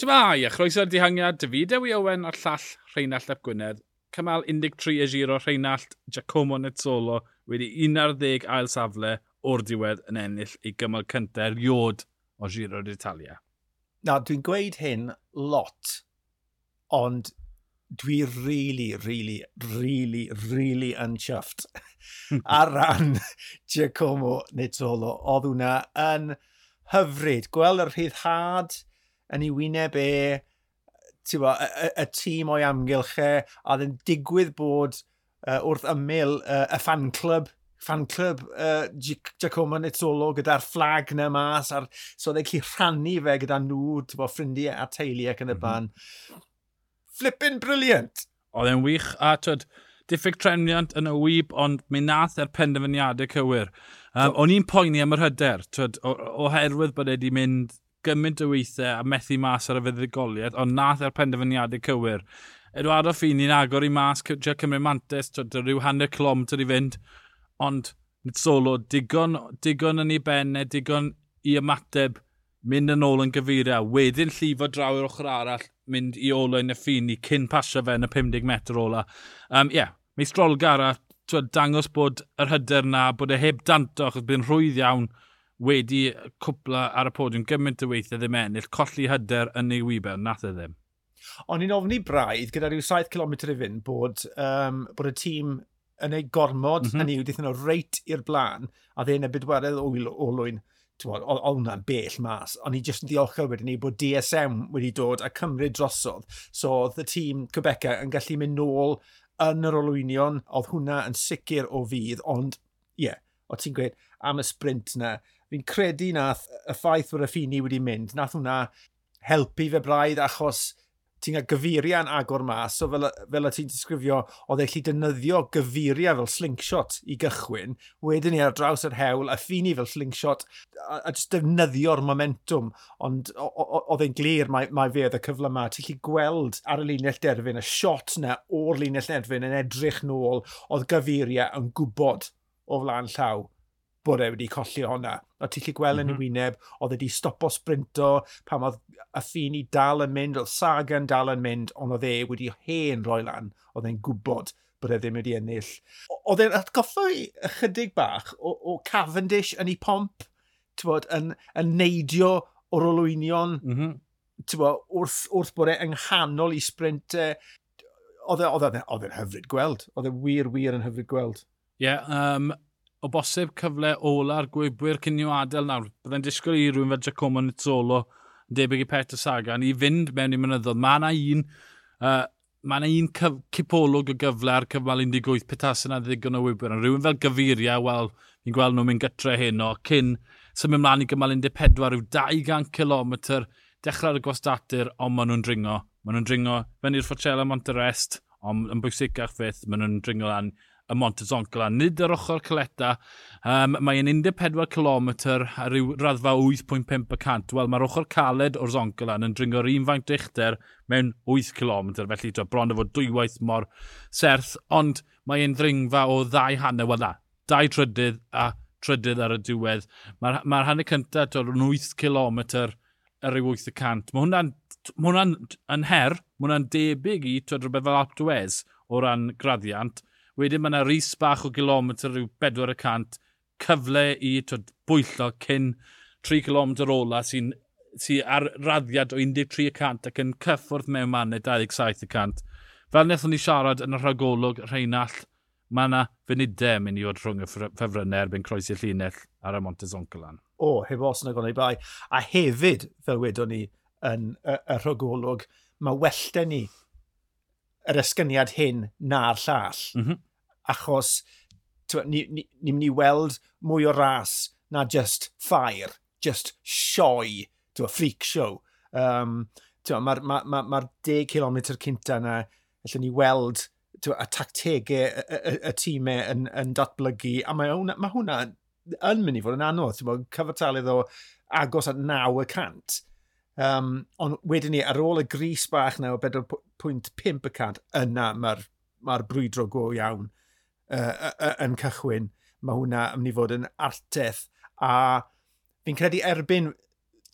Jymai, a chroeso'r dihangiad, David Ewi Owen a'r llall Rheinald Ap Gwynedd. Cymal 13 y giro Rheinald Giacomo Netzolo wedi 11 ail safle o'r diwedd yn ennill ei gymal cyntaf erioed o giro d'Italia. Na, dwi'n gweud hyn lot, ond dwi really, really, really, really unchuffed ar ran Giacomo Nittolo. Oedd hwnna yn hyfryd. Gweld yr rhyddhad yn ei wyneb e, bo, y, y, y tîm o'i amgylch e, a oedd yn digwydd bod uh, wrth ymyl uh, y fan club fan club uh, Giacomo Nizzolo gyda'r fflag na mas a'r, so oedd e'n cael rhannu fe gyda nhw, bo, ffrindiau a teulu ac yn y mhm. ban. Mm -hmm. Flippin' briliant! Oedd e'n wych a twyd, diffyg trefniant yn y wyb, ond mi nath er penderfyniadau cywir. Um, o'n i'n poeni am yr hyder, twyd, oherwydd bod e wedi mynd gymaint o weithiau a methu mas ar y fuddigoliaeth, ond nath ar penderfyniadau cywir. Eduardo Fini'n agor i mas, Gia Cymru Mantes, dyr rhyw hanner kilometr i fynd, ond nid solo, digon, digon yn ei benne, digon i ymateb, mynd yn ôl yn gyfeirio, wedyn llifo draw i'r ochr arall, mynd i ôl yn y Fini, cyn pasio fe yn y 50 metr ola. Um, yeah, mae strolgar a dangos bod yr hyder na, bod e heb danto, achos bydd yn rhwydd iawn, wedi cwpla ar y podiwm gymaint y weithiau ddim ennill, colli hyder yn ei wyber, nath e ddim. Ond ni'n ofni braidd gyda rhyw 7 km i fynd bod, um, bod y tîm yn ei gormod mm -hmm. hynny yw deithyn nhw reit i'r blaen a ddyn y bydwaredd olwyn oedd hwnna'n bell mas, ond ni jyst yn ddiolchgar wedyn ni bod DSM wedi dod a cymryd drosodd. So oedd y tîm Quebeca yn gallu mynd nôl yn yr olwynion, oedd hwnna yn sicr o fydd, ond ie, yeah, o ti'n gweud am y sprint na, fi'n credu nath y ffaith bod y ffini wedi mynd, nath hwnna helpu fe braidd achos ti'n cael gyfeirian agor mas, so fel, fel y ti'n disgrifio, oedd eich defnyddio gyfeiria fel slingshot i gychwyn, wedyn ni ar draws yr hewl, a ffini fel slingshot, a, a just defnyddio'r momentum, ond oedd e'n glir mae, mae fe oedd y cyfle yma, ti'n lli gweld ar y linell derfyn, y shot na o'r linell derfyn yn edrych nôl, oedd gyfeiria yn gwybod o flaen llaw bod e wedi colli honna. O ti'n lli gweld yn mm -hmm. y wyneb, oedd e wedi stopo sprinto pam oedd y ffin i dal yn mynd, oedd Sagan dal yn mynd, ond oedd e wedi hen roi lan, oedd e'n gwybod bod e ddim wedi ennill. Oedd e'n atgoffa ychydig bach o, o Cavendish yn ei pomp, bod, yn, yn neidio o'r olwynion, mm -hmm. bod, wrth, wrth bod e yng nghanol i sprint. E, e, oedd e'n hyfryd gweld, oedd e wir, wir yn hyfryd gweld. Ie, yeah, um, o bosib cyfle ola'r gwybwyr cyn i'w adael nawr. Byddai'n disgwyl i rhywun fel Giacomo Nizzolo, debyg i Peter Sagan, i fynd mewn i mynyddodd. Mae yna un, uh, mae yna un cipolwg o gyfle ar cyfmal 18 petas yna ddigon o wybwyr. Rhywun fel gyfuria, wel, ni'n gweld nhw'n mynd gytre hyn o cyn symud ymlaen i gymal 14 rhyw 200 km dechrau ar y gwastadur, ond maen nhw'n dringo. Maen nhw'n dringo, fe'n i'r Fforcella Monterest, ond yn bwysicach fydd, maen nhw'n dringo lan y Montezoncola, nid yr ochr Coleta. Um, mae'n 14 km a rhyw raddfa 8.5%. Wel, mae'r ochr caled o'r Zoncola yn dringo'r un faint dichter mewn 8 km, felly to, bron o fod dwywaith mor serth, ond mae'n ddringfa o ddau hanner, wel na, dau trydydd a trydydd ar y diwedd. Mae'r ma hanner cyntaf, yn 8 km ar ryw 8%. Mae hwnna'n ma hwnna yn her, mae hwnna'n debyg i twyd rhywbeth fel Alp o ran graddiant, Wedyn mae yna ris bach o gilometr rhyw 400, cyfle i twyd, bwyllo cyn 3 km ola sy'n sy ar raddiad o 13% ac yn cyffwrdd mewn mannau 27%. Fel wnaethon ni siarad yn y rhagolwg rheinall, mae yna funudau yn mynd i fod rhwng y ffefrynnau erbyn croesi'r llinell ar y Montes Oncolan. O, oh, heb os yna gwneud bai. A hefyd, fel wedon ni yn y, y rhagolwg, mae wellten ni yr esgyniad hyn na'r llall. Mm -hmm achos ni'n ni, ni, ni mynd i weld mwy o ras na just ffair, just sioi, tywa, freak show. Um, Mae'r ma, ma, ma, 10 km cynta yna, allwn ni weld twa, a tactegau y, y, y, tîmau yn, yn datblygu, a mae hwnna, mae hwnna yn mynd i fod yn anodd, tywa, cyfartalydd o agos at 9 y cant. Um, ond wedyn ni, ar ôl y gris bach na o 4.5 y cant, yna mae'r mae brwydro go iawn uh, uh, yn cychwyn, mae hwnna yn mynd i fod yn arteth. A fi'n credu erbyn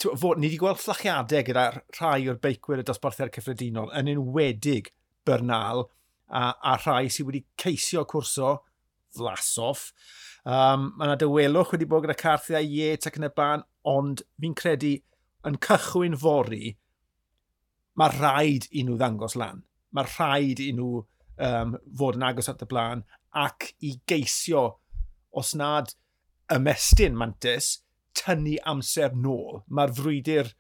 fod, ni wedi gweld llachiadau gyda rhai o'r beicwyr y dosbarthiad cyffredinol yn enwedig Bernal a, a rhai sydd wedi ceisio cwrso Vlasov. Um, mae yna dywelwch wedi bod gyda carthiau Yates ac yn y ban, ond fi'n credu yn cychwyn fori, mae rhaid i nhw ddangos lan. Mae rhaid i nhw um, fod yn agos at y blaen ac i geisio, os nad ymestyn mantis, tynnu amser nôl. Mae'r frwydr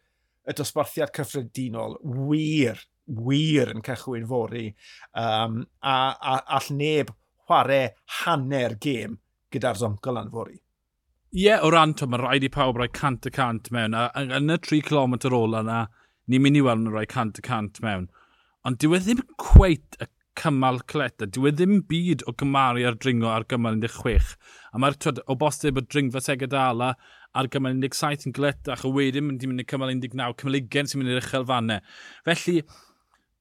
y dosbarthiad cyffredinol wir, wir yn cychwyn fori um, a, a all neb chwarae hanner gêm gyda'r zoncol yn fori. Ie, yeah, o ran, mae rhaid i pawb rhoi cant y cant mewn, a yn y 3 km ola yna, ni'n mynd i weld nhw rhoi cant y cant mewn. Ond dyw e ddim cweit y cymal cleta. Dwi e ddim byd o gymaru ar dringo ar gymal 16. A mae'r twyd o bosib o dringfa tegad ala ar gymal 17 yn gletach, a wedyn mynd i mynd i cymal 19, cymal 20 sy'n mynd i'r uchelfannau. Felly,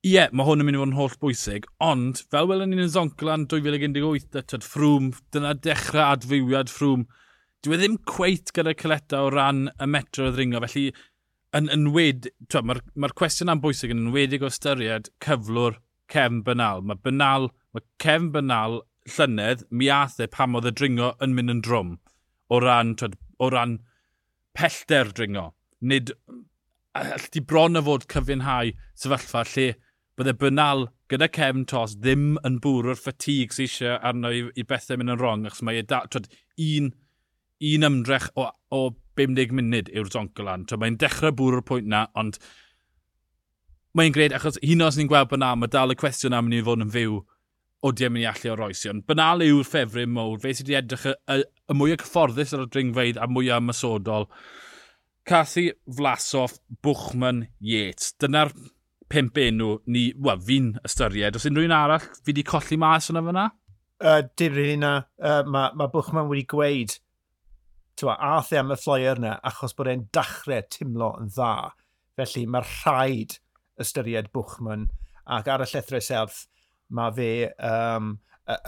Ie, yeah, mae hwn yn mynd i fod yn holl bwysig, ond fel welwn ni'n zonclan 2018, tyd ffrwm, dyna dechrau adfywiad ffrwm. Dwi e ddim cweit gyda Coletta o ran y metro o ddringo, felly yn, yn wed, mae'r ma, cwestiwn am bwysig yn enwedig o ystyried cyflwr Cefn Bynal. Mae Bynal, mae Cefn Bynal llynedd, mi ath e pam oedd y dringo yn mynd yn drwm o ran, twed, o ran pellter dringo. Nid, all ti bron o fod cyfiawnhau sefyllfa lle bydde Bynal gyda cefn tos ddim yn bwrw'r ffatig sy'n eisiau arno i, i bethau mynd yn rong achos mae e da, twed, un, un ymdrech o, o 50 munud yw'r zoncolan. Mae'n dechrau bwrw'r pwynt na, ond mae'n gred achos hyn os ni'n gweld Bernal, mae dal y cwestiwn am ni fod yn fyw o di mynd i allu o roesion. Bernal yw'r ffefryn mowr, fe sydd wedi edrych y, y, y mwyaf cyfforddus ar y dringfeidd a mwyaf ymysodol. Cathy Vlasov, Bwchman, Yates. Dyna'r pimp enw ni, wel, fi'n ystyried. Os unrhyw'n arall, fi wedi colli mas yna fyna? Uh, dim rili na. Uh, mae ma Bwchman wedi gweud tywa, ath e am y ffloer yna achos bod e'n dachrau timlo yn dda. Felly mae'r rhaid ystyried Bwchman, ac ar y llethrau serth mae fe um,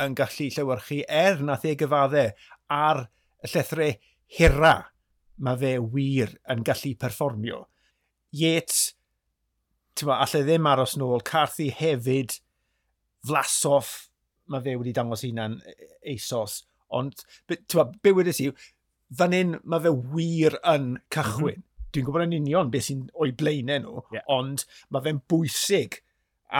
yn gallu llywyrchu er nath ei gyfaddau ar y llethrau hira mae fe wir yn gallu perfformio. Yates, ma, allai ddim aros nôl, Carthy hefyd, Flasoff, mae fe wedi dangos hunan e, e, eisos, ond ma, bywyd y ti, fan hyn mae fe wir yn cychwyn. Mm -hmm dwi'n gwybod yn union beth sy'n o'i blaenau nhw, yeah. ond mae fe'n bwysig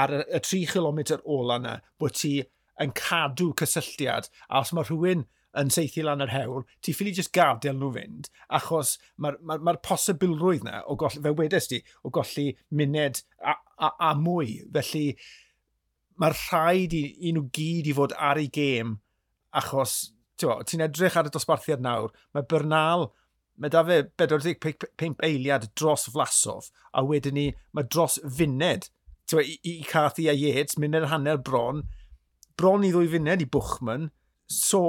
ar y, y 3 km ola yna bod ti yn cadw cysylltiad, a os mae rhywun yn seithi lan yr hewl, ti ffili just gadael nhw fynd, achos mae'r ma, ma, ma posibilrwydd na, o golli, fe wedes ti, o golli muned a, a, a mwy. Felly, mae'r rhaid i, i nhw gyd i fod ar ei gêm, achos ti'n edrych ar y dosbarthiad nawr, mae Bernal mae da fe 45 eiliad dros flasof, a wedyn ni, mae dros funed Tewa, i, i Cathy a Yates, mynd a hanner bron, bron i ddwy funed i Bwchman, so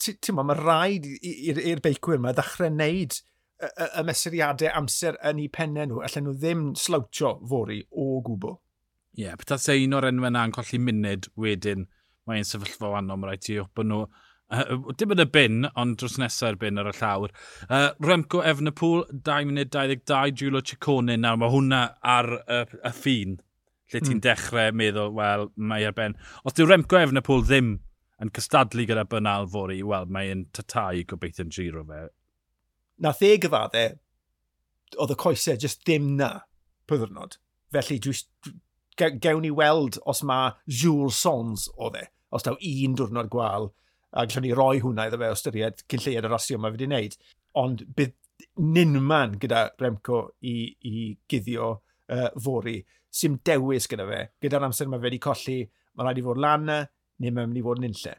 ti'n ma, mae rhaid i'r beicwyr yma ddechrau wneud y, y, y mesuriadau amser yn eu pennau nhw, allan nhw ddim slawtio fori o gwbl. Ie, yeah, beth se un o'r enwau yna yn colli munud wedyn, mae'n sefyllfa wannol, mae rhaid ti bod nhw Uh, dim yn y bin, ond dros nesau'r bin ar y llawr. Uh, Remco Efnepool, 2 munud 22, Giulio Ciccone. Nawr mae hwnna ar uh, y ffin, lle ti'n mm. dechrau meddwl, wel, mae ar ben. Os dyw Remco Efnepool ddim yn cystadlu gyda Bynal fori, wel, mae'n tatai gobeithio'n giro fe. Na the gyfadde, oedd y coesau jyst ddim na pwyddwrnod. Felly, dwi, gewn ni weld os mae Jules Sons o dde, os daw un diwrnod gwael, a gallwn ni roi hwnna iddo fe o styried cyn lleiad y rasio mae wedi wneud. Ond bydd ninman gyda Remco i, i guddio uh, fori. Sim dewis gyda fe. Gyda'r amser mae fe wedi colli, mae rhaid i fod lan neu mae'n mynd i fod yn unlle.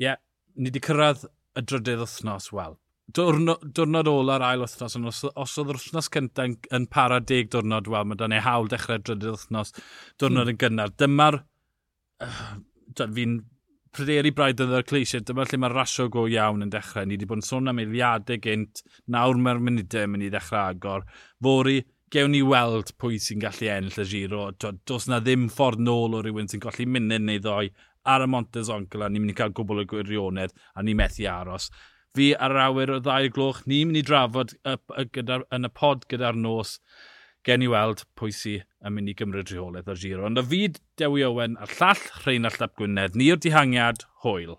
Ie, yeah, ni wedi cyrraedd y drydydd wythnos, wel. Diwrno, ôl ar ail wythnos, ond os, os oedd yr wythnos cyntaf yn, yn para deg diwrnod, wel, mae dan ei hawl dechrau drydydd wythnos, diwrnod hmm. yn gynnar. Dyma'r... Uh, fi'n Pryderu Braidd yn yr cleisiau, dyma lle mae'r rasio go iawn yn dechrau. Ni wedi bod yn sôn am eiliadau gynt, nawr mae'r munudau yn mynd i ddechrau agor. Fori, gewn ni weld pwy sy'n gallu ennill y giro. Does na ddim ffordd nôl o rywun sy'n golli munud neu ddoi ar y Montes Oncla. Ni'n mynd i cael gwbl o gwirionedd a ni'n methu aros. Fi ar yr awyr o ddau gloch, ni'n mynd i drafod y, y, gyda, yn y pod gyda'r nos gen i weld pwy sy'n yn mynd i gymryd rheolaeth o'r giro. Ond y fyd Dewi Owen a'r llall Rheinald Llap Gwynedd, ni'r dihangiad hwyl.